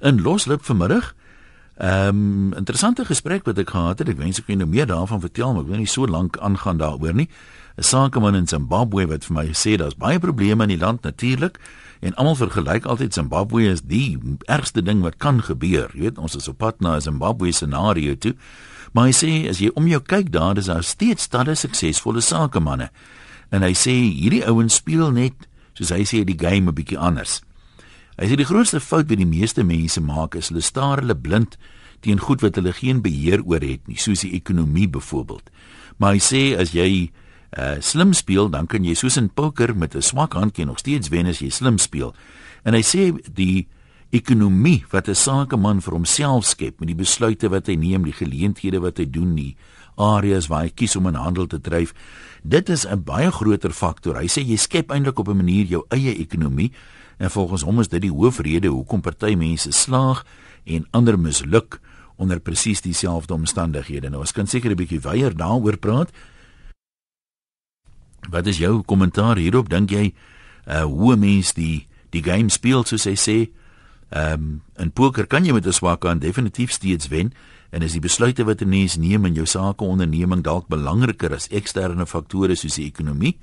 In loslip vanmiddag. Ehm um, interessante gesprek wat ek gehad het. Ek wens ek kon nou meer daarvan vertel, maar ek wil nie so lank aangaan daaroor nie. 'n Sakeman in Zimbabwe wat vir my sê daar's baie probleme in die land natuurlik en almal vergelyk altyd Zimbabwe as die ergste ding wat kan gebeur. Jy weet, ons is op pad na 'n Zimbabwe scenario toe. Maar hy sê as jy om jou kyk daar, is daar steeds talle suksesvolle sakemanne. En hy sê hierdie ouens speel net soos hy sê die game 'n bietjie anders. Hy sê die grootste fout wat die meeste mense maak is hulle staar hulle blind teen goed wat hulle geen beheer oor het nie, soos die ekonomie byvoorbeeld. Maar hy sê as jy uh, slim speel, dan kan jy soos in poker met 'n swak handjie nog steeds wen as jy slim speel. En hy sê die ekonomie wat 'n sakeman vir homself skep met die besluite wat hy neem, die geleenthede wat hy doen nie areas waar hy kies om in handel te dryf. Dit is 'n baie groter faktor. Hy sê jy skep eintlik op 'n manier jou eie ekonomie En volgens hom is dit die hoofrede hoekom party mense slaag en ander misluk onder presies dieselfde omstandighede. Nou, ons kan seker 'n bietjie weier daaroor praat. Wat is jou kommentaar hierop? Dink jy uh hoe mense die die game speel soos hy sê? Ehm um, in poker kan jy met 'n swak aan definitief steeds wen en as die besluite wat 'n mens neem in jou sake onderneming dalk belangriker as eksterne faktore soos die ekonomie.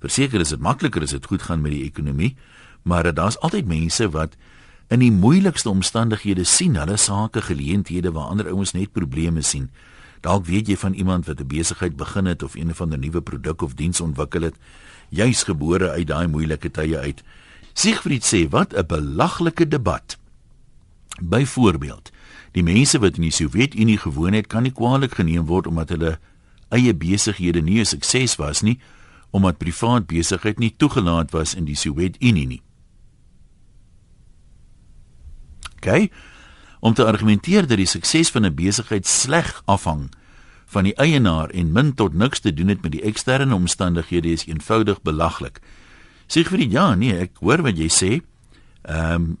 Verseker is dit makliker as dit goed gaan met die ekonomie maar daar's altyd mense wat in die moeilikste omstandighede sien hulle sake geleenthede waar ander ouens net probleme sien. Dalk weet jy van iemand wat 'n besigheid begin het of een van 'n nuwe produk of diens ontwikkel het, juis gebore uit daai moeilike tye uit. Siegfried sê wat 'n belaglike debat. Byvoorbeeld, die mense wat in die Sowjetunie gewoon het, kan nie kwaadlik geneem word omdat hulle eie besighede nie 'n sukses was nie, omdat privaat besigheid nie toegelaat was in die Sowjetunie nie. OK? Om te argumenteer dat die sukses van 'n besigheid sleg afhang van die eienaar en min tot niks te doen het met die eksterne omstandighede is eenvoudig belaglik. Sê vir die ja, nee, ek hoor wat jy sê. Ehm um,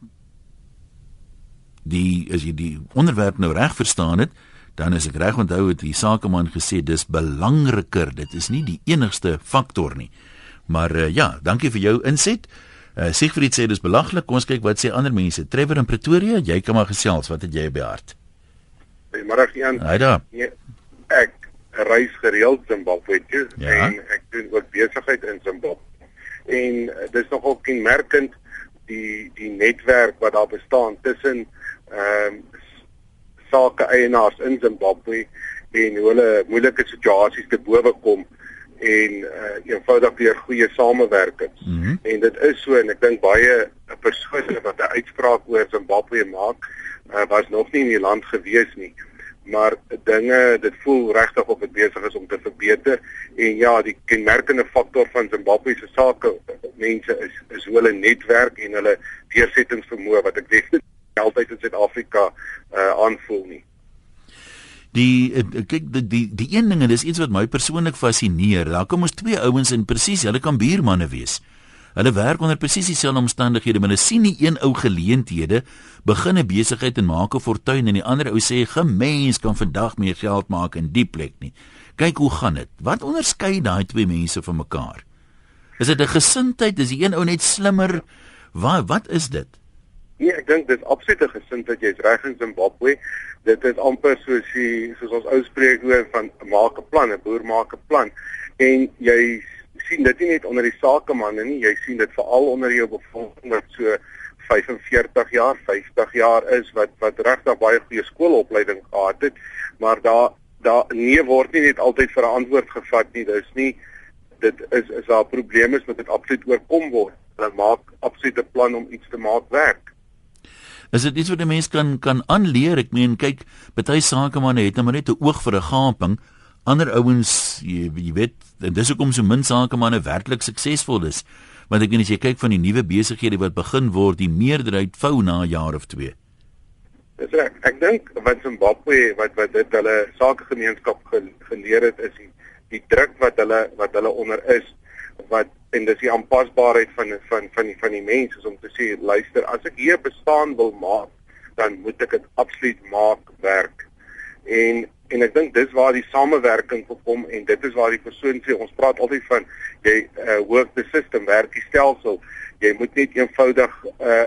die as jy die onderwerp nou reg verstaan het, dan is ek reg onthou het die sakeman gesê dis belangriker, dit is nie die enigste faktor nie. Maar uh, ja, dankie vir jou inset. Uh, Siegfried sê dis belaglik. Kom ons kyk wat sê ander mense. Trevor in Pretoria, jy kan maar gesels. Wat het jy by hart? Goeiemôre Jan. Haai daar. Nee, ek reis gereeld Zimbabwe toe ja. en ek doen ook besigheid in Zimbabwe. En uh, dis nogal kenmerkend die die netwerk wat daar bestaan tussen ehm um, sake eienaars in Zimbabwe en hoe hulle moeilike situasies te bowe kom en uh, eenvoudig weer goeie samewerking. Mm -hmm. En dit is so en ek dink baie persone wat 'n uitspraak oor Zimbabwe maak, uh, was nog nie in die land gewees nie. Maar dinge, dit voel regtig of dit besig is om te verbeter en ja, die kenmerkende faktor van Zimbabwe se sake mense is is hulle netwerk en hulle deursettingsvermoë wat ek weet altyd in Suid-Afrika uh, aanvoel nie die eh, kyk die die die een ding en dis iets wat my persoonlik fascineer. Daar kom ons twee ouens en presies, hulle kan buurmanne wees. Hulle werk onder presies dieselfde omstandighede, maar hulle sien nie een ou geleenthede begin 'n besigheid en maak 'n fortuin en die ander ou sê gemens kan vandag meer geld maak in die plek nie. Kyk hoe gaan dit? Wat onderskei daai twee mense van mekaar? Is dit 'n gesindheid? Is die een ou net slimmer? Wat wat is dit? Nee, ek dink dis absoluut 'n gesindheid. Jy's reg in Zimbabwe dit is amper soos die soos ons ou spreek oor van maak 'n plan, 'n boer maak 'n plan. En jy sien dit nie net onder die sakemanne nie, jy sien dit veral onder jou bevolking wat so 45 jaar, 50 jaar is wat wat regtig baie goeie skoolopleiding gehad het, maar daar daar nee word nie net altyd vir 'n antwoord gevat nie. Dis nie dit is is daar probleme is met dit absoluut oorkom word. Hulle maak absoluut 'n plan om iets te maak werk. Is dit iets wat 'n mens kan kan aanleer? Ek meen, kyk, baie sakemanne het nou net 'n oog vir 'n gaping. Ander ouens, jy, jy weet, dis hoekom so min sakemanne werklik suksesvol is. Want ek meen as jy kyk van die nuwe besighede wat begin word, die meerderheid vou na 'n jaar of 2. Dis reg. Ek dink wat Zimbabwe wat wat dit hulle sakegemeenskap geleer het is die, die druk wat hulle wat hulle onder is wat en dis die aanpasbaarheid van van van die van die mense om te sê luister as ek hier bestaan wil maak dan moet ek dit absoluut maak werk. En en ek dink dis waar die samewerking kom en dit is waar die persoon sê ons praat altyd van jy uh, work the system werk die stelsel. Jy moet net eenvoudig uh,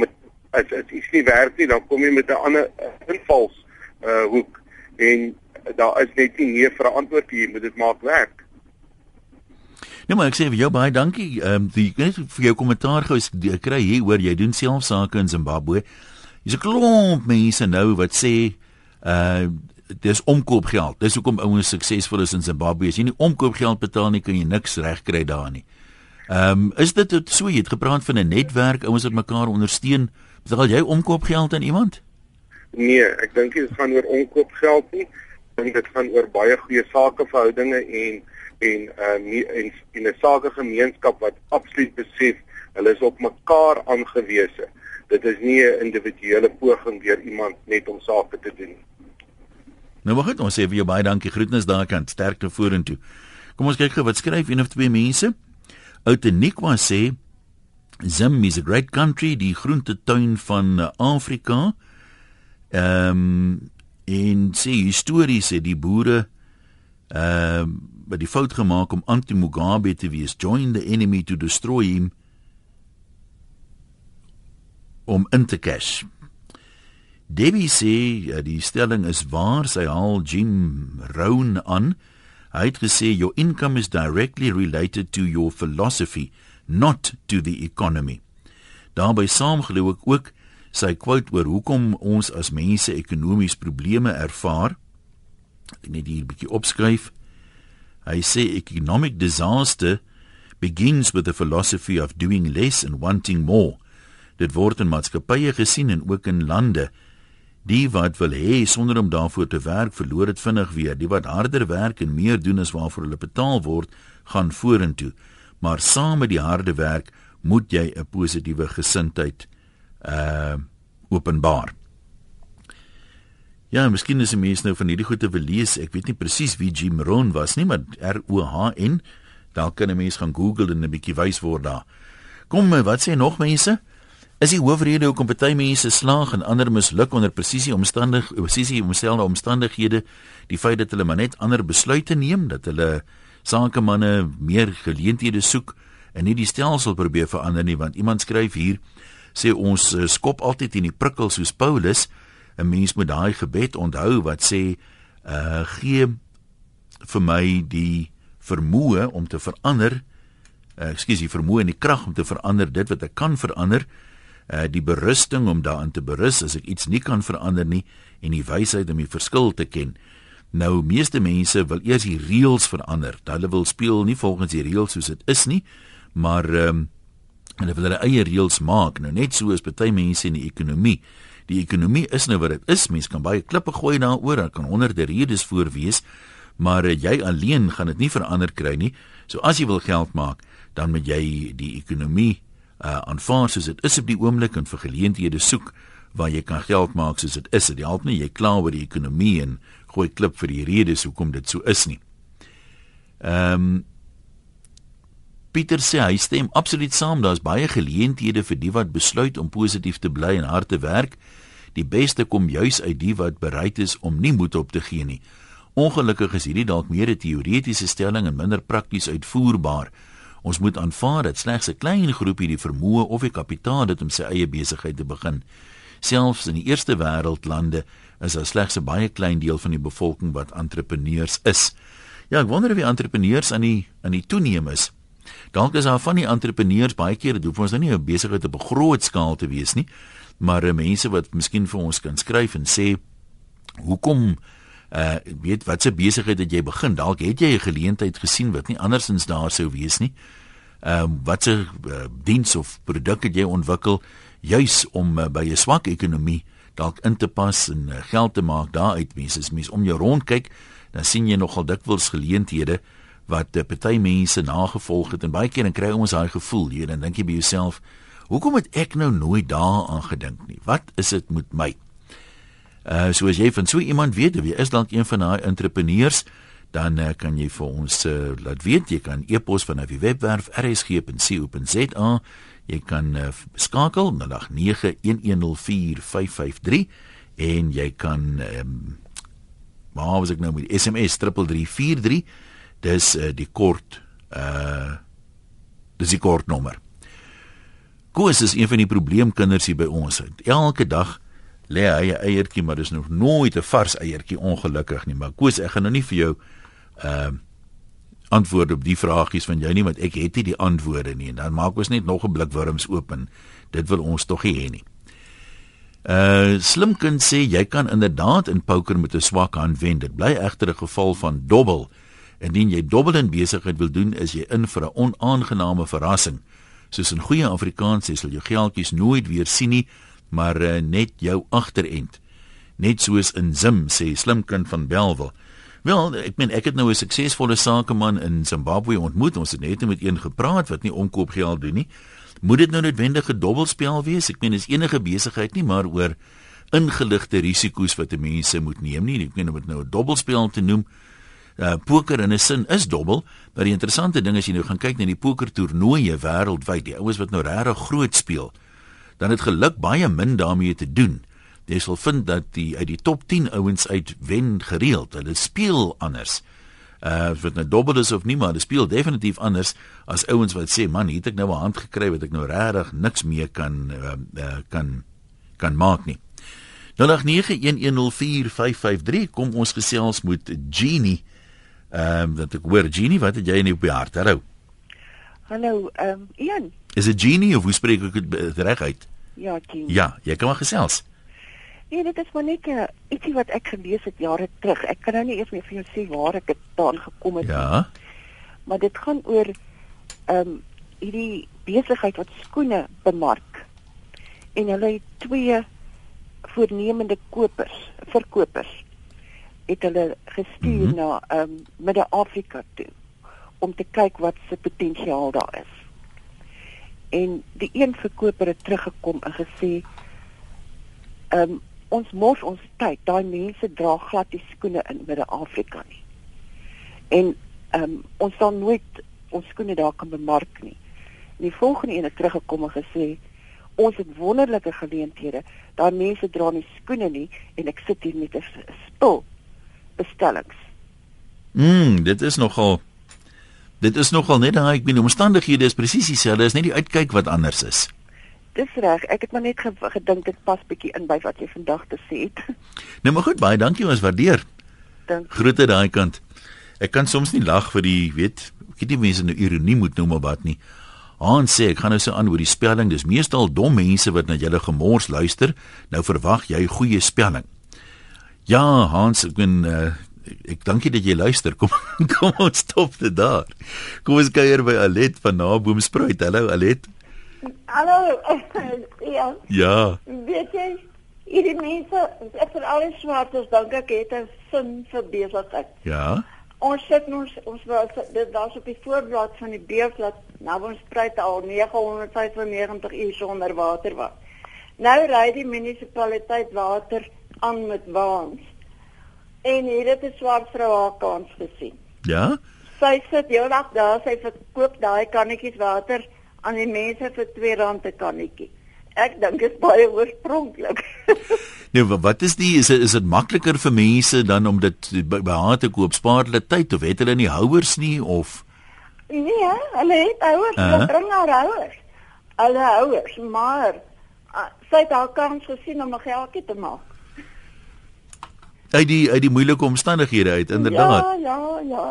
met as as iets nie werk nie, dan kom jy met 'n ander invals uh hoek. En daar is net nie meer vir 'n antwoord jy moet dit maak werk. Nee maar ek sê vir jou baie dankie. Ehm um, die net vir jou kommentaar gou kry hier hoor jy doen self sake in Zimbabwe. Dis 'n klomp mense nou wat sê uh dis omkoopgeld. Dis hoekom ouens suksesvol is in Zimbabwe. As jy nie omkoopgeld betaal nie, kan jy niks regkry daar nie. Ehm um, is dit so jy het gepraat van 'n netwerk, ouens wat mekaar ondersteun. Betaal jy omkoopgeld aan iemand? Nee, ek dink dit gaan oor omkoopgeld nie. Ek dink dit gaan oor baie goeie sakeverhoudinge en en uh, en 'n sakegemeenskap wat absoluut besef hulle is op mekaar aangewese. Dit is nie 'n individuele poging deur iemand net om sake te doen nie. Nou maar goed, ons sê vir jou baie dankie. Groetnis daar kan sterkte vorentoe. Kom ons kyk gou wat skryf een of twee mense. Outeniqua sê Zim is a great country, die groentetuin van Afrika. Ehm um, en sê histories sê die boere ehm um, wat die fout gemaak om anti-Mugabe te wees, join the enemy to destroy him om in te cash. Debbie sê ja, die stelling is waar, sy haal Jim Rohn aan. Hy het gesê your income is directly related to your philosophy, not to the economy. Daarby saam glo ek ook sy quote oor hoekom ons as mense ekonomies probleme ervaar. Ek net hier 'n bietjie opskryf. Hy sê economic disaster begins with the philosophy of doing less and wanting more. Dit word in maatskappye gesien en ook in lande Die wat wil hê sonder om daarvoor te werk, verloor dit vinnig weer. Die wat harder werk en meer doen as waarvoor hulle betaal word, gaan vorentoe. Maar saam met die harde werk moet jy 'n positiewe gesindheid uh openbaar. Ja, miskien is 'n mens nou van hierdie goeie wil lees. Ek weet nie presies wie Jim Rohn was nie, maar R O H N. Daar kan 'n mens gaan Google en 'n bietjie wys word daar. Kom, wat sê nog mense? Is die hoofrede hoekom party mense slaag en ander misluk onder presisie omstandig presisie omstelde omstandighede die feit dat hulle maar net ander besluite neem dat hulle sakemanne meer geleenthede soek en nie die stelsel probeer verander nie want iemand skryf hier sê ons uh, skop altyd in die prikkel soos Paulus 'n mens moet daai gebed onthou wat sê uh, gee vir my die vermoë om te verander uh, ekskuus die vermoë en die krag om te verander dit wat ek kan verander uh, die berusting om daarin te berus as ek iets nie kan verander nie en die wysheid om die verskil te ken. Nou meeste mense wil eers die reëls verander. Hulle wil speel nie volgens die reëls soos dit is nie, maar ehm um, hulle wil hulle eie reëls maak. Nou net so is baie mense in die ekonomie. Die ekonomie is nou wat dit is. Mense kan baie klippe gooi daaroor, daar kan honderde redes voor wees, maar uh, jy alleen gaan dit nie verander kry nie. So as jy wil geld maak, dan moet jy die ekonomie uh aanvaar soos dit is op die oomblik en vir geleenthede soek waar jy kan geld maak soos dit is. Dit help nie jy kla oor die ekonomie en gooi klip vir die redes hoekom dit so is nie. Ehm um, Pieter sê hy stem absoluut saam. Daar's baie geleenthede vir die wat besluit om positief te bly en hard te werk. Die beste kom juis uit die wat bereid is om nie moed op te gee nie. Ongelukkig is hierdie dalk meer 'n teoretiese stelling en minder prakties uitvoerbaar. Ons moet aanvaar dat slegs 'n klein groepie die vermoë of die kapitaal het om sy eie besigheid te begin. Selfs in die eerste wêreldlande is daar slegs 'n baie klein deel van die bevolking wat entrepreneurs is. Ja, ek wonder of die entrepreneurs aan die aan die toeneem is. Dalk is daar van die entrepreneurs baie keer, dit hoef ons nou nie 'n besigheid op 'n groot skaal te wees nie, maar mense wat miskien vir ons kan skryf en sê hoekom uh weet wat se besigheid het jy begin? Dalk het jy 'n geleentheid gesien wat nie andersins daar sou wees nie. Ehm um, wat se uh, diens of produk het jy ontwikkel juis om uh, by 'n swak ekonomie dalk in te pas en uh, geld te maak daaruit? Mense as mens om jou rond kyk dan sien jy nogal dikwels geleenthede wat uh, party mense nagevolg het en baie keer dan kry ons daai gevoel hier dan dink jy by jouself hoekom het ek nou nooit daaraan gedink nie wat is dit met my Uh so as jy van so iemand weet, wie is dalk een van daai entrepreneurs, dan uh, kan jy vir ons uh, laat weet. Jy kan e-pos van die webwerf rsg.co.za. Jy kan uh, skakel na 0891104553 en jy kan um, maar as ek nou met SMS 3343 dis uh, die kort uh dis die kort nommer. Koos is een van die probleemkinders hier by ons. Elke dag lê hy 'n eiertjie, maar dis nog nooit 'n vars eiertjie ongelukkig nie. Maar Koos, ek gaan nou nie vir jou ehm uh, antwoord op die vragies van jou nie, want ek het nie die antwoorde nie. En dan maak ons net nog 'n blik wurms oop en dit wil ons tog nie hê nie. Uh slim kind sê jy kan inderdaad in poker met 'n swak hand wen. Dit bly egter 'n geval van dobbel. Indien jy dobbel in besigheid wil doen, is jy in vir 'n onaangename verrassing. Soos in goeie Afrikaans sê, sal jou geldjies nooit weer sien nie, maar uh, net jou agterend. Net soos in Zim sê slim kind van Belwel. Wel, ek meen ek het nou 'n suksesvolle sakeman in Zimbabwe ontmoet. Ons het net met een gepraat wat nie omkoopgeld doen nie. Moet dit nou noodwendig 'n dobbelspel wees? Ek meen is enige besigheid nie maar oor ingeligte risiko's wat 'n mens moet neem nie. Ek meen om dit nou 'n dobbelspel te noem. Uh poker in 'n sin is dobbel, maar die interessante ding is jy nou gaan kyk na die pokertoernooie wêreldwyd, die ouens wat nou regtig groot speel, dan het geluk baie min daarmee te doen. Jy sal vind dat die uit die top 10 ouens uit wen gereeld. Hulle speel anders uh wat nou dobbel is of nie maar dit speel definitief anders as ouens wat sê man het ek nou 'n hand gekry wat ek nou regtig niks meer kan uh, uh, kan kan maak nie 0891104553 kom ons gesels met Genie ehm um, dat ek hoor Genie wat het jy in die hart hallo hallo ehm um, Ian is dit Genie of hoe spreek ek dit reg uit ja Genie ja jy kan maar gesels Nee, dit is maar net uh, ietsie wat ek gelees het jare terug. Ek kan nou nie eers meer vir jou sê waar ek dit daan gekom het nie. Ja. Maar dit gaan oor ehm um, hierdie besigheid wat skoene bemark. En hulle het twee voornemende kopers, verkopers het hulle gestuur mm -hmm. na ehm um, Midde-Afrika toe om te kyk wat se potensiaal daar is. En die een verkoper het teruggekom en gesê ehm um, ons mors ons tyd. Daai mense dra glad die skoene in Midde-Afrika nie. En ehm um, ons sal nooit ons skoene daar kan bemark nie. En die volgende een het teruggekom en gesê ons het wonderlike geleenthede. Daai mense dra nie skoene nie en ek sit hier met 'n spul bestellings. Mm, dit is nogal Dit is nogal net daai ek bedoel omstandighede is presies dieselfde, is net die uitkyk wat anders is. Dis reg. Ek het maar net gedink dit pas bietjie in by wat jy vandag te sê het. Nou maar goed, baie dankie ons waardeer. Dankie. Groete daai kant. Ek kan soms nie lag vir die, weet, ek weet nie mense nou ironie moet noem of wat nie. Hans sê ek gaan nou so aan oor die spelling. Dis meestal dom mense wat na julle gemors luister. Nou verwag jy goeie spelling. Ja, Hans, ek ben uh, ek dankie dat jy luister. Kom kom ons stop dit daar. Kom ons kuier by Alet van Naboomspruit. Hallo Alet. Hallo. ja. Ja. Weet jy, hierdie mense, ek vir al die swartes dink ek het 'n sin vir besigheid. Ja. Ons sit ons ons was dit daar's op die voorblad van die beurtblad nou ons spruit al 995 uur sonder water was. Nou ry die munisipaliteit water aan met waans. En hier het 'n swart vrou haar kans gesien. Ja. Sy sit heeldag daar, sy verkoop daai kannetjies water aan die mense vir R2 'n kannetjie. Ek dink dit is baie oorspronklik. nee, wat is die is is dit makliker vir mense dan om dit by, by haar te koop? Spaar hulle tyd of het hulle nie houers nie of Nee, hulle het houers, hulle uh -huh. bring haar houers. Hulle houers, maar uh, sy het al kans gesien om 'n geldjie te maak. Uit die uit die moeilike omstandighede uit inderdaad. Ja, ja, ja.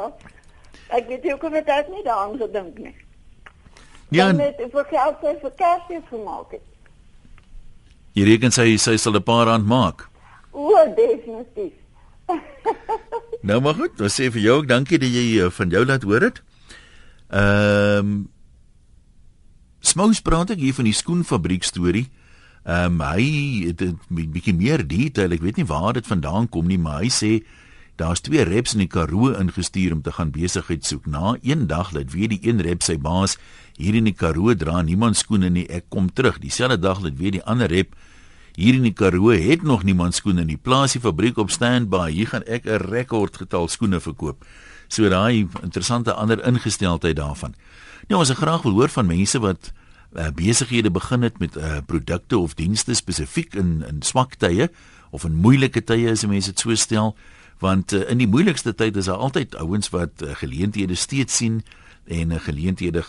Ek weet jy hoekom het ek nie daaraan gedink nie. Ja, net vir geld sy vir Kersfees gemaak het. Jy reken sy sy sal 'n paar rand maak. O, definitief. nou maar goed, dan sê vir jou ook dankie dat jy eh, van jou laat hoor dit. Ehm um, Smous praat ek hier van die skoenfabriek storie. Ehm um, hy het 'n bietjie meer detail, ek weet nie waar dit vandaan kom nie, maar hy sê daar's twee reps in die Karoo ingestuur om te gaan besigheid soek. Na een dag laat weet die een rep sy baas hier in die Karoo dra niemand skoene nie, ek kom terug. Dieselfde dag laat weet die ander rep hier in die Karoo het nog niemand skoene nie. Plaas die fabriek op standby. Hier gaan ek 'n rekordgetal skoene verkoop. So daai interessante ander ingesteldheid daarvan. Nou ons ek graag wil hoor van mense wat uh, besighede begin het met uh, produkte of dienste spesifiek in in swak tye of in moeilike tye as mense dit so stel want uh, in die moeilikste tyd is daar altyd ouens wat uh, geleenthede steeds sien en 'n geleenthede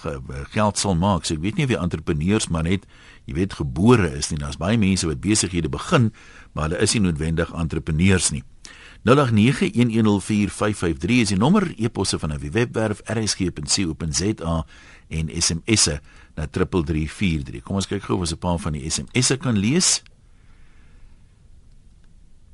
geld sal maak. So ek weet nie of die entrepreneurs maar net jy weet gebore is nie. Daar's baie mense wat besighede begin, maar hulle is nie noodwendig entrepreneurs nie. 0891104553 is die nommer e-posse van 'n webwerf rsg.co.za en SMS'e na 3343. Kom ons kyk gou of ons 'n paar van die SMS'e kan lees.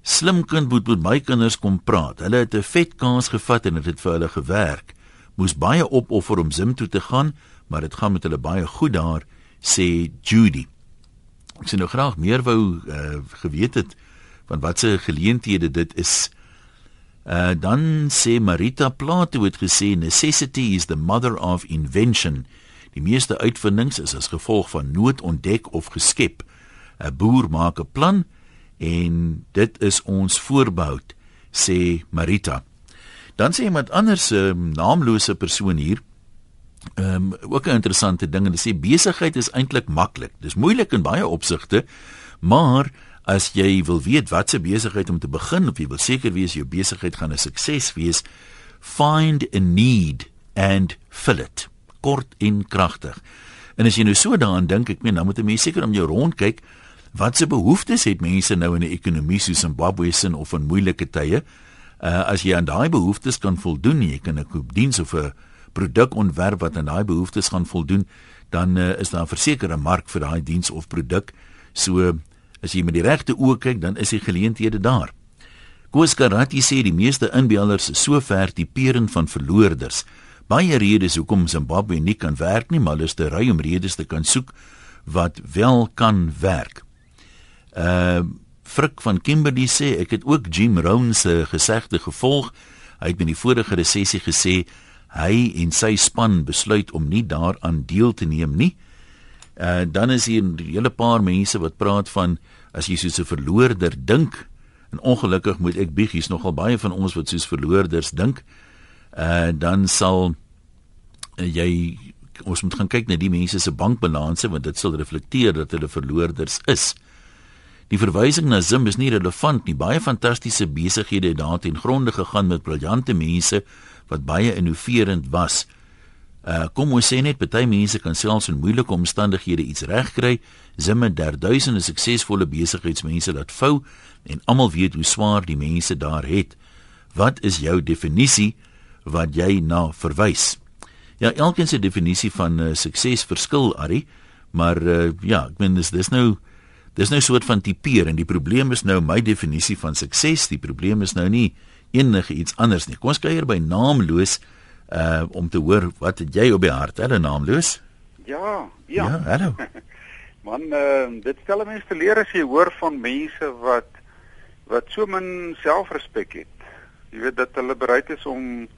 Slim kind moet met my kinders kom praat. Hulle het 'n vet kans gevat en dit het, het vir hulle gewerk. Moes baie opoffer om Zim toe te gaan, maar dit gaan met hulle baie goed daar, sê Judy. Ek sien nou graag meer wou uh, geweet het van watse geleenthede dit is. Uh dan sê Marita Plato het gesê necessity is the mother of invention. Die meeste uitvindings is as gevolg van nood ontdek of geskep. 'n Boer maak 'n plan en dit is ons voorbehoud, sê Marita. Dan sê iemand anders 'n naamlose persoon hier. Ehm um, ook 'n interessante ding en dit sê besigheid is eintlik maklik. Dis moeilik in baie opsigte, maar as jy wil weet wat se besigheid om te begin of jy wil seker wees jou besigheid gaan 'n sukses wees, find a need and fill it. Kort en kragtig. En as jy nou so daaraan dink, ek meen dan moet 'n mens seker om jou rond kyk, watse behoeftes het mense nou in 'n ekonomie soos Zimbabwe se of in moeilike tye? Uh as jy aan daai behoeftes kan voldoen, jy kan 'n koop diens of 'n produk ontwerp wat aan daai behoeftes gaan voldoen, dan uh, is daar 'n versekerde mark vir daai diens of produk. So As jy met die regte oë kyk, dan is die geleenthede daar. Koos Karati sê die meeste inbeelders is so ver die peren van verloorders. Baie redes hoekom Zimbabwe nie kan werk nie, maar hulle is te ry om redes te kan soek wat wel kan werk. Uh Frik van Kimberley sê ek het ook Jim Rohn se gesegde gevolg. Hy het in die vorige resessie gesê hy en sy span besluit om nie daaraan deel te neem nie. Uh dan is hier 'n hele paar mense wat praat van as jy soos 'n verloorder dink. En ongelukkig moet ek bieg, hier's nogal baie van ons wat soos verloorders dink. Uh dan sal uh, jy ons moet gaan kyk na die mense se bankbalanse want dit sal reflekteer dat hulle verloorders is. Die verwysing na Zim is nie relevant nie. Baie fantastiese besighede het daar ten gronde gegaan met briljante mense wat baie innoverend was. Uh kom ons sê net party mense kan selfs in moeilike omstandighede iets regkry. Zimme daar duisende suksesvolle besigheidsmense laat vou en almal weet hoe swaar die mense daar het. Wat is jou definisie wat jy na verwys? Ja, elkeen se definisie van uh, sukses verskil, Ari, maar uh, ja, ek meen dis dis nou dis nou 'n soort van tipeer en die probleem is nou my definisie van sukses, die probleem is nou nie enige iets anders nie. Kom ons kyk hier by naamloos uh om te hoor wat het jy op die hart? Hulle naamloos? Ja, ja. Ja, hallo. Man, uh dit stel mense te leer as jy hoor van mense wat wat so min selfrespek het. Jy weet dat hulle bereid is om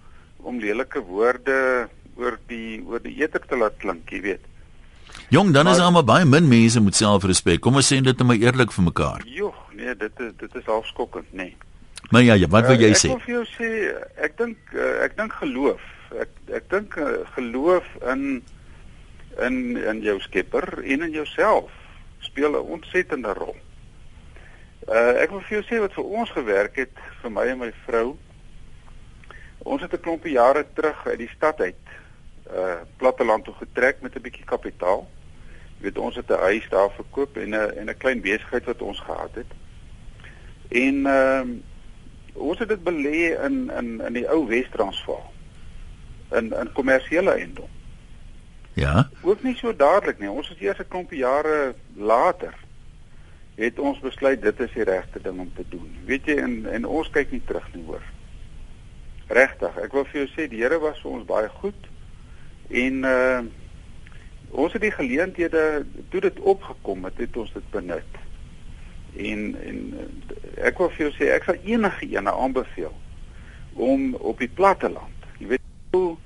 om lelike woorde oor die oor die eter te laat klink, jy weet. Jong, dan maar, is almal baie min mense met selfrespek. Kom ons sê dit net maar eerlik vir mekaar. Joh, nee, dit is dit is half skokkend, nê. Nee. Maar ja, ja, wat wil jy uh, ek sê? Ek wil vir jou sê ek dink uh, ek dink geloof ek ek dink uh, geloof in in in jou Skepper en in jouself speel 'n ontsettende rol. Uh ek wil vir jou sê wat vir ons gewerk het vir my en my vrou. Ons het 'n klompie jare terug uit die stad uit uh platteland toe getrek met 'n bietjie kapitaal. Jy weet ons het 'n huis daar verkoop en 'n en 'n klein besigheid wat ons gehad het. En ehm uh, ons het dit belê in in in die ou Wes-Transvaal in in kommersiële eiendom. Ja. Ook nie so dadelik nie. Ons het eers 'n klompie jare later het ons besluit dit is die regte ding om te doen. Weet jy en en ons kyk nie terug nie hoor. Regtig. Ek wil vir jou sê die Here was vir ons baie goed en uh ons het die geleenthede toe dit opgekom het, het ons dit benut. En en ek wil vir jou sê ek sal enige ene aanbeveel om op die platteland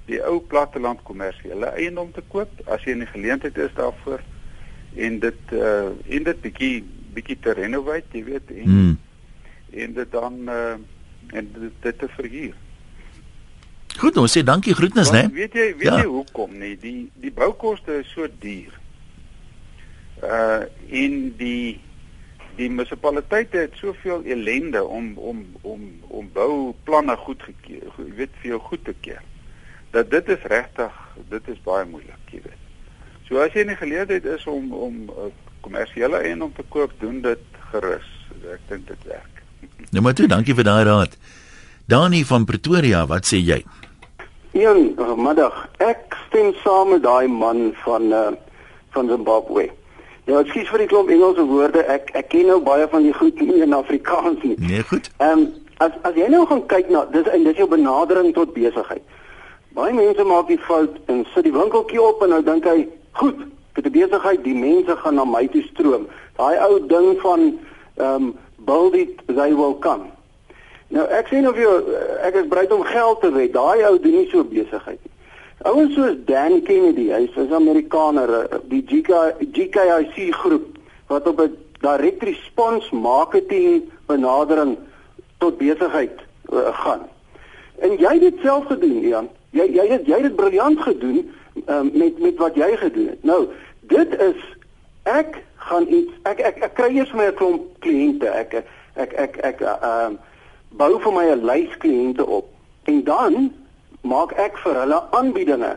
die ou platteland kommersiële eiendom te koop as jy in die geleentheid is daarvoor en dit uh en dit bietjie bietjie te renoveer, jy weet en hmm. en dit dan uh en dit, dit te verhuur. Goed, ons sê dankie groetnis, né? Weet jy, weet ja. jy hoekom nie? Die die boukoste is so duur. Uh in die die munisipaliteite het soveel ellende om om om om bouplanne goed gekeer, jy weet vir jou goed te keer dat dit is regtig, dit is baie moeilik, jy weet. So as jy in die geleentheid is om om 'n uh, kommersiële eiendom te koop, doen dit gerus. Ek dink dit werk. Nou maar toe, dankie vir daai raad. Dani van Pretoria, wat sê jy? Een uh, middag, ek stem saam met daai man van uh, van Zimbabwe. Ja, ekskuus vir die klomp Engelse woorde. Ek ek ken nou baie van die goed nie in Afrikaans nie. Nee, goed. Ehm um, as as jy nou gaan kyk na dis en dis jou benadering tot besigheid. Baie mense maak die fout en sit die winkeltjie op en nou dink hy, goed, dit is besigheid, die mense gaan na my toe stroom. Daai ou ding van ehm um, build it they will come. Nou ek nou vir jou ek is bereid om geld te wet. Daai ou doen nie so besigheid nie. Ouens soos Dan Kennedy, hy's 'n Amerikaner, eh, die GK, GKIC groep wat op 'n direct response marketing benadering tot besigheid uh, gaan. En jy het dit self gedoen, Ian. Jy jy het jy het briljant gedoen um, met met wat jy gedoen het. Nou, dit is ek gaan iets ek ek, ek kry eers my klomp kliënte. Ek ek ek ek, ek uh, um, bou vir my 'n lys kliënte op. En dan maak ek vir hulle aanbiedinge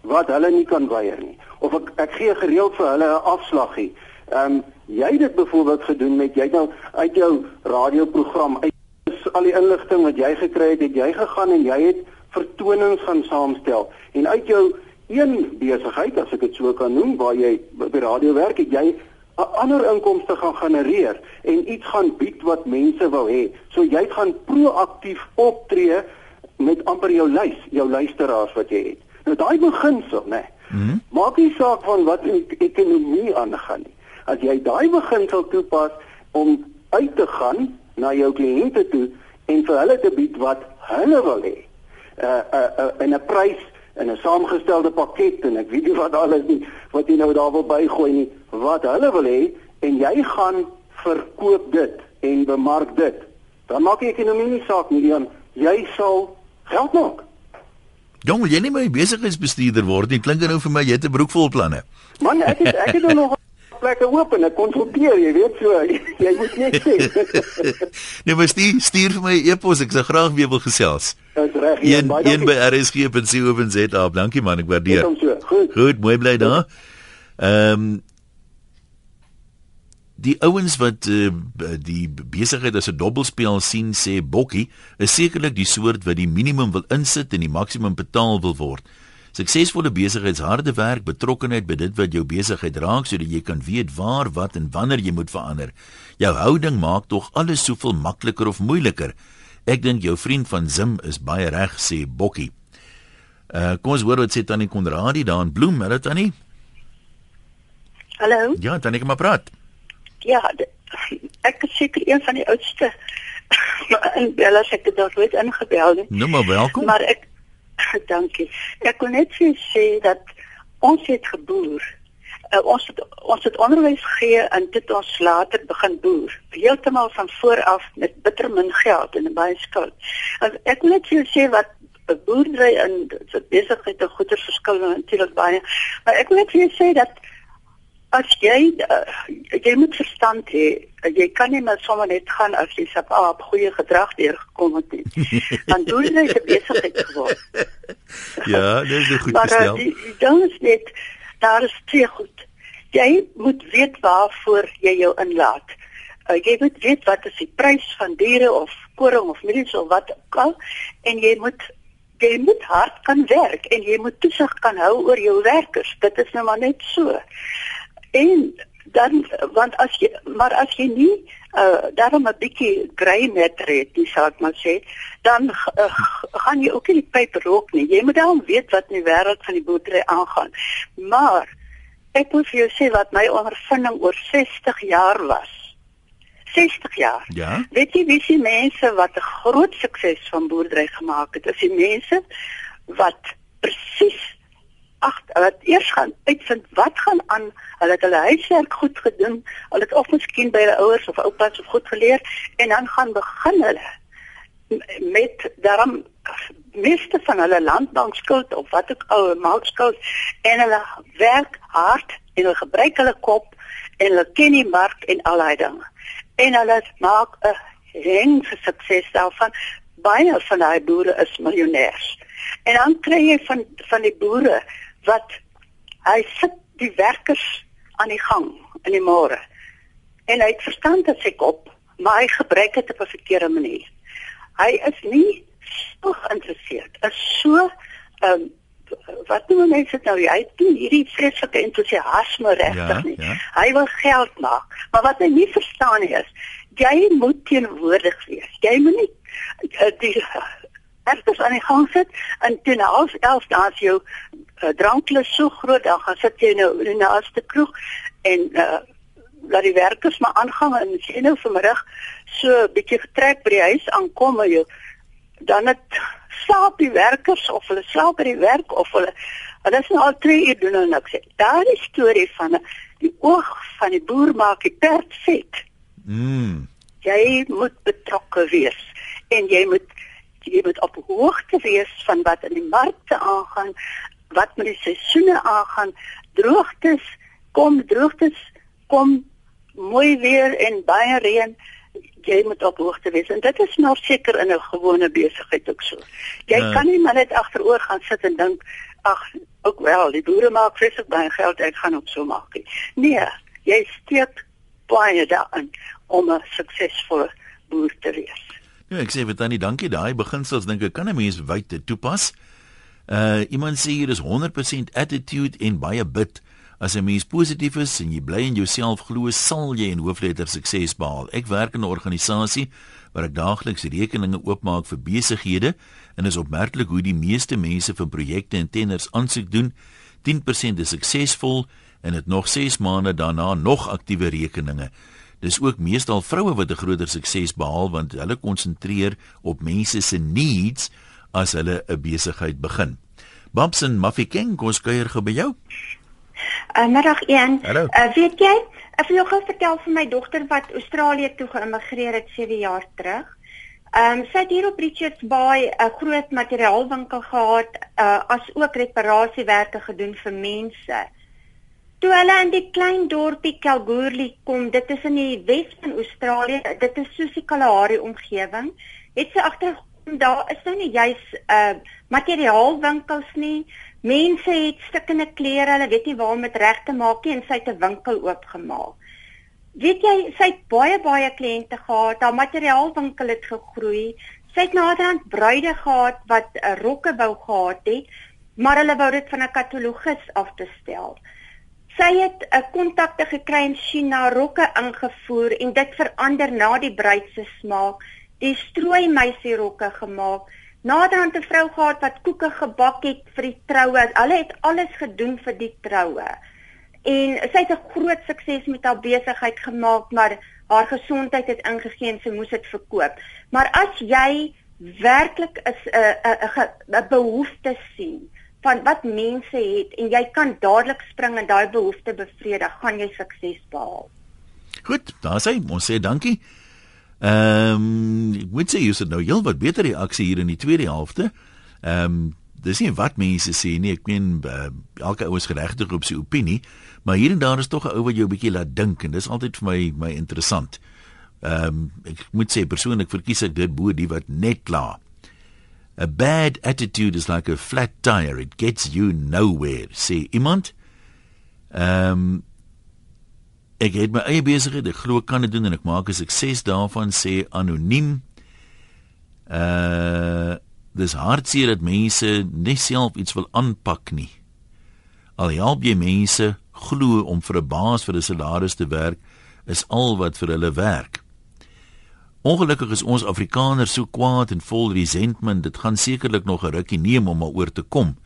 wat hulle nie kan weier nie. Of ek ek gee gereeld vir hulle 'n afslaggie. Ehm um, jy het dit byvoorbeeld gedoen met jy nou uit jou radioprogram uit al die inligting wat jy gekry het, het jy gegaan en jy het vertonings gaan saamstel en uit jou een besigheid as ek dit so kan noem waar jy by die radio werk het jy ander inkomste gaan genereer en iets gaan bied wat mense wou hê. So jy gaan proaktief optree met amper jou lys, jou luisteraars wat jy het. Nou daai beginsel, né? Nee, mm -hmm. Maak nie saak van wat in die ekonomie aangaan nie. As jy daai beginsel toepas om uit te gaan na jou kliënte toe en vir hulle te bied wat hulle wil hê. Uh uh, uh in 'n prys in 'n saamgestelde pakket en ek weet nie wat alles nie wat jy nou daar wil bygooi nie, wat hulle wil hê en jy gaan verkoop dit en bemark dit. Dan maak die ekonomie nie saak nie, Jan. Jy sal geld maak. Jong, jy nie my besigheidsbestuurder word nie. Klink nou vir my jy het 'n broek vol planne. Man, ek het ek het nog plekke oop en ek konsulteer, jy weet so. Jy moet net sê. nee, maar stuur, stuur vir my 'n e-pos, ek sal graag weer wil gesels. Dis reg. Een, een by rsg.co.za. Dankie man, ek waardeer. So. Goed. Goed, mooi bly daar. Ehm um, die ouens wat uh, die besigheid as 'n dobbelspel sien sê Bokkie is sekerlik die soort wat die minimum wil insit en die maksimum betaal wil word. Suksesvolle besigheidsharde werk, betrokkenheid by dit wat jou besigheid raak sodat jy kan weet waar, wat en wanneer jy moet verander. Jou houding maak tog alles soveel makliker of moeiliker. Ek dink jou vriend van Zim is baie reg sê Bokkie. Uh kom ons hoor wat sê Tannie Konradi daar in Bloem, hè Tannie? Hallo. Ja, Tannie kom maar praat. Ja, ek is seker een van die oudste. en bel as ek dit dalk nooit ingebel het. Nou maar welkom. Maar ek dankie. Ek kon net sê dat ons het geboer. Uh, ons het ons het onderwys gegee en dit ons later begin boer. Heeltemal van voor af met bitter min geld en baie skuld. En ek wil net sê wat boerdery en besigheid te goeie verskil natuurlik baie. Maar ek wil net sê dat as jy uh, jy moet verstand hê jy kan nie maar sommer net gaan as jy sap op goeie gedrag deurgekom het nie. Dan doen jy se besigheid geword? Ja dis goed maar, gestel. uh, dan is dit daar is twee goed. Jy moet weet waarvoor jy jou inlaat. Uh, jy moet weet wat is die prys van diere of koring of mielies of wat ook al en jy moet jy moet hard kan werk en jy moet toesig kan hou oor jou werkers. Dit is nou maar net so En dan want as jy maar as jy nie uh daarom 'n bietjie grey matter het, dis ek maar sê, dan uh, gaan jy ook nie die pyp rook nie. Jy moet dan weet wat in die wêreld van die boerdery aangaan. Maar ek moet vir jou sê wat my ondervinding oor 60 jaar was. 60 jaar. Ja. Weet jy wie se mense wat 'n groot sukses van boerdery gemaak het? Dis die mense wat presies ag wat eers gaan uitvind wat gaan aan. Hulle het hulle huiswerk goed gedoen. Hulle het of miskien by hulle ouers of oupas of goed geleer en dan gaan begin hulle met daarom meeste van hulle landbankskuld of wat ook al maakskuld en hulle werk hard en hulle gebruik hulle kop en hulle ken die mark en al daai dinge. En hulle maak 'n vir sukses daarvan. Baie van daai boere is miljonêers En dan kry jy van van die boere wat hy sit die werkers aan die gang in die môre. En hy het verstand dat sy kop, maar hy gebruik dit op 'n verkeerde manier. Hy is nie so geïnteresseerd. Is so ehm um, wat doen mense dit nou? Hy het nie hierdie vreeslike entoesiasme regtig nie. Ja, ja. Hy wil geld maak. Maar wat hy nie verstaan nie is, jy moet teenwoordig wees. Jy moet nie uh, die ergens aan die gang sit en teen half 11 dan as jou uh, dranklus so groot dan gaan sit jy nou in die naaste kroeg en uh, laat die werkers maar aangaan en jy nou vanmiddag so 'n bietjie getrek by die huis aankom en jy dan het slaap die werkers of hulle slaap by die werk of hulle hulle is nou al 2 uur doen en ek sê daar is storie van die oog van die boer maak die perd vet. Mm. Jy moet betrokke wees en jy moet jy moet op hoogte wees van wat in die markte aangaan, wat met die seisoene aangaan, droogtes, kom droogtes, kom mooi weer en baie reën jy moet op hoogte wees en dit is nog seker in 'n gewone besigheid ook so. Jy uh, kan nie maar net agteroor gaan sit en dink ag ook wel die boere maak vreeslik baie geld ek gaan ook so maak. Nee, jy steek baie daarin om 'n suksesvolle boer te wees. Ja, ek sê vir tannie dankie daai beginsels dink ek kan 'n mens wyd toepas. Uh iemand sê hier is 100% attitude en baie bid. As 'n mens positief is en jy bly in jouself glo, sal jy in hoofletter sukses behaal. Ek werk in 'n organisasie waar ek daagliks rekeninge oopmaak vir besighede en is opmerklik hoe die meeste mense vir projekte en tenders aansoek doen. 10% is suksesvol en het nog 6 maande daarna nog aktiewe rekeninge. Dis ook meestal vroue wat 'n groter sukses behaal want hulle konsentreer op mense se needs as hulle 'n besigheid begin. Babson Mafikeng, kom skuier gou by jou. Uh, middag 1. Uh, weet jy, ek wil jou gou vertel van my dogter wat Australië toe geïmmigreer het 7 jaar terug. Ehm um, sy het hier op Richards Bay 'n groot materiaalwinkel gehad, uh, as ook reparasiewerke gedoen vir mense. Toe hulle in die klein dorpie Kalgoorlie kom, dit is in die Wes van Australië, dit is soos die Kalahari omgewing, het sy agterkom daar is nou nie juis uh, materiaalwinkels nie, Mense het stikkende klere, hulle weet nie waar om dit reg te maak nie en sy het 'n winkel oopgemaak. Weet jy, sy het baie baie kliënte gehad, haar materiaalwinkel het gegroei. Sy het naderhand bruide gehad wat 'n uh, rokke wou gehad het, maar hulle wou dit van 'n katalogus af te stel. Sy het 'n uh, kontakte gekry in China, rokke ingevoer en dit verander na die bruid se smaak. Die strooi meisie rokke gemaak naderhand 'n vrou gehad wat koeke gebak het vir die troue. Hulle het alles gedoen vir die troue. En sy het 'n groot sukses met haar besigheid gemaak, maar haar gesondheid het ingegee en sy moes dit verkoop. Maar as jy werklik 'n 'n 'n behoefte sien van wat mense het en jy kan dadelik spring en daai behoefte bevredig, gaan jy sukses behaal. Goed, daar sê ons sê dankie. Ehm, um, moet sê jy het nou heel wat beter reaksie hier in die tweede helfte. Ehm, um, dis nie wat mense sê nie. Ek meen uh, elke ou is geregtig op sy opinie, maar hier en daar is tog 'n ou wat jou 'n bietjie laat dink en dis altyd vir my my interessant. Ehm, um, ek moet sê persoonlik verkies ek dit bo die wat net klaar. A bad attitude is like a flat tire. It gets you nowhere. Sê iemand. Ehm um, Ek het my eie besigheid, ek glo kan dit doen en ek maak 'n sukses daarvan sê anoniem. Uh dis hartseer dat mense net self iets wil aanpak nie. Al help jy mense glo om vir 'n baas vir 'n salaris te werk is al wat vir hulle werk. Ongelukkig is ons Afrikaners so kwaad en vol resentment, dit gaan sekerlik nog 'n rukkie neem om oor te kom.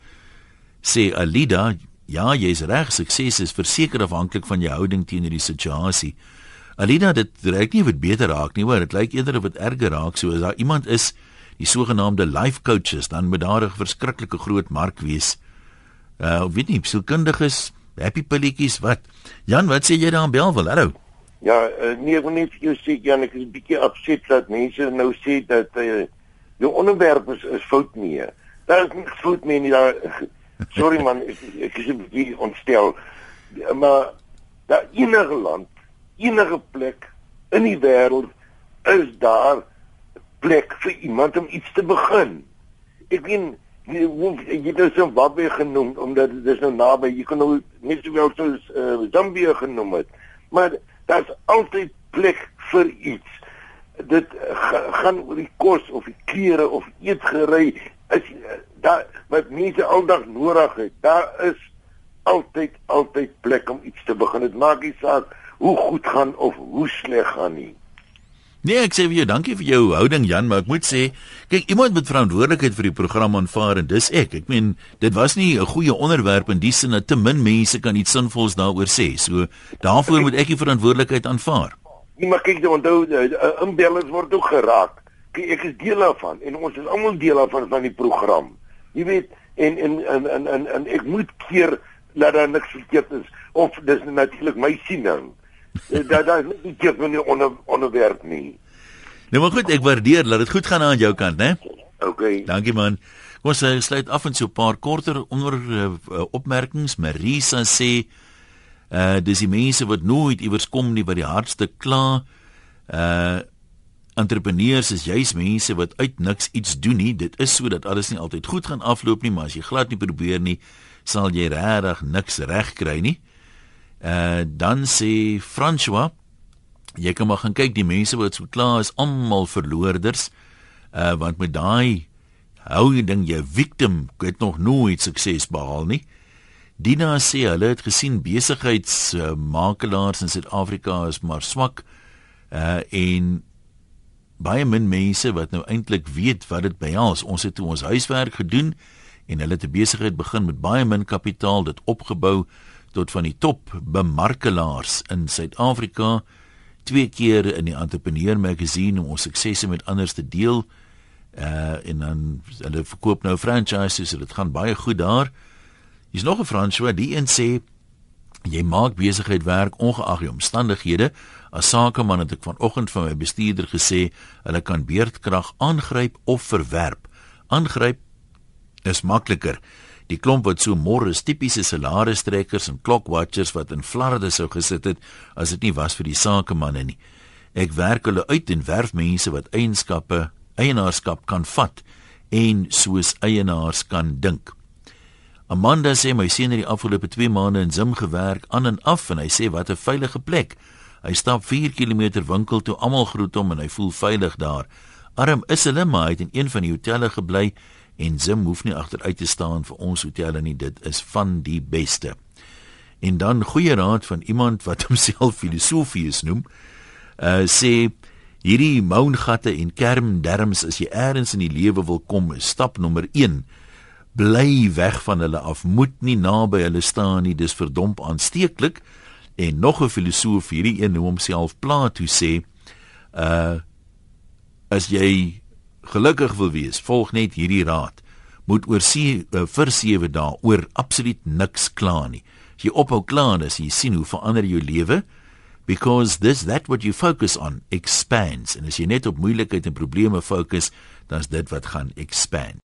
Sê Alida, Ja, jy's reg, sukses is verseker afhanklik van jou houding teenoor die situasie. Alida, dit reik nie of dit beter raak nie, hoor, dit lyk eerder of dit erger raak. So as daar iemand is, die sogenaamde life coaches, dan moet daar 'n verskriklike groot mark wees. Uh, weet nie, sielkundiges, happy pilletjies, wat? Jan, wat sê jy daar aan Belwel? Hallo. Ja, uh, nee, ek wil net vir jou sê Jan, ek is 'n bietjie opset dat mense nou sê dat uh, jou onderwerp is, is fout nie. Daar is niks fout mee nie. Daar Sorry man, ek, ek is 'n bietjie ontstel. Maar daar enige land, enige plek in die wêreld is daar plek vir iemand om iets te begin. Ek meen jy hoef jy nou Zimbabwe genoem omdat dit is nou naby. Jy kan nou net sowel soos uh, Zambia genoem het. Maar daar's altyd plek vir iets. Dit ga, gaan oor die kos of die klere of eetgery is uh, daar wat mense aldag nodig het. Daar is altyd altyd plek om iets te begin. Dit maak nie saak hoe goed gaan of hoe sleg gaan nie. Nee, ek sê vir jou dankie vir jou houding Jan, maar ek moet sê, kyk iemand met verantwoordelikheid vir die program aanvaar en dis ek. Ek meen, dit was nie 'n goeie onderwerp in die sin dat te min mense kan iets sinvols daaroor sê. So daarvoor moet ek die verantwoordelikheid aanvaar. Nee, maar kyk, jy onthou, eh, eh, inbellings word ook geraak. Kyk, ek is deel daarvan en ons is almal deel daarvan van die program. Jy weet, en en en en en, en ek moet keer dat daar niks verkeerd is of dis natuurlik my siening. Eh, dat daar is nie iets van die onder, onderwerp nie. Nou maar goed, ek waardeer dat dit goed gaan aan jou kant, né? OK. Dankie man. Kom ons uh, sluit af en so 'n paar korter onder uh, opmerkings. Marisa sê uh dis die mense wat nooit iewers kom nie wat die hardste kla. Uh entrepreneurs is juis mense wat uit niks iets doen nie. Dit is so dat alles nie altyd goed gaan afloop nie, maar as jy glad nie probeer nie, sal jy regtig niks reg kry nie. Uh dan sê François, jy kan maar gaan kyk die mense wat so klaar is, almal verloorders. Uh want met daai hou jy ding jy victim het nog nooit sukses behaal nie. Dina sê hulle het gesien besigheidsmakelaars in Suid-Afrika is maar swak. Uh en baie min mense wat nou eintlik weet wat dit behels. Ons het toe ons huiswerk gedoen en hulle het 'n besigheid begin met baie min kapitaal, dit opgebou tot van die top bemarkelaars in Suid-Afrika twee keer in die entrepreneur magazine om ons suksesse met ander te deel. Uh en dan hulle verkoop nou franchises, so dit gaan baie goed daar. Hier's nog 'n François, die een sê jy maak besigheid werk ongeag die omstandighede. As sakeman het ek vanoggend van my bestuurder gesê, hulle kan beerdkrag aangryp of verwerp. Aangryp is makliker. Die klomp wat so môre is tipiese salarisstrekkers en clockwatchers wat in flarde sou gesit het as dit nie was vir die sakemanne nie. Ek werk hulle uit en werf mense wat eienskappe, eienaarskap kan vat en soos eienaars kan dink. Amanda sê my seun het die afgelope 2 maande in Zim gewerk aan en af en hy sê wat 'n veilige plek. Hy stap 4 km winkel toe, almal groet hom en hy voel veilig daar. Arm is hulle maar hy het in een van die hotelle gebly en Zim hoef nie agteruit te staan vir ons hotelle nie dit is van die beste. En dan goeie raad van iemand wat homself filosofies noem uh sê hierdie moungatte en kermderms as jy eers in die lewe wil kom stap nommer 1 bly weg van hulle af. Moet nie naby hulle staan nie. Dis verdomp aansteeklik. En nog 'n filosoof hierdie een noem homself Plato sê uh as jy gelukkig wil wees, volg net hierdie raad. Moet oor see, uh, vir 7 dae oor absoluut niks kla nie. As jy ophou kla, dan jy sien hoe verander jou lewe because this that what you focus on expands en as jy net op moeilikheid en probleme fokus, dan is dit wat gaan expand.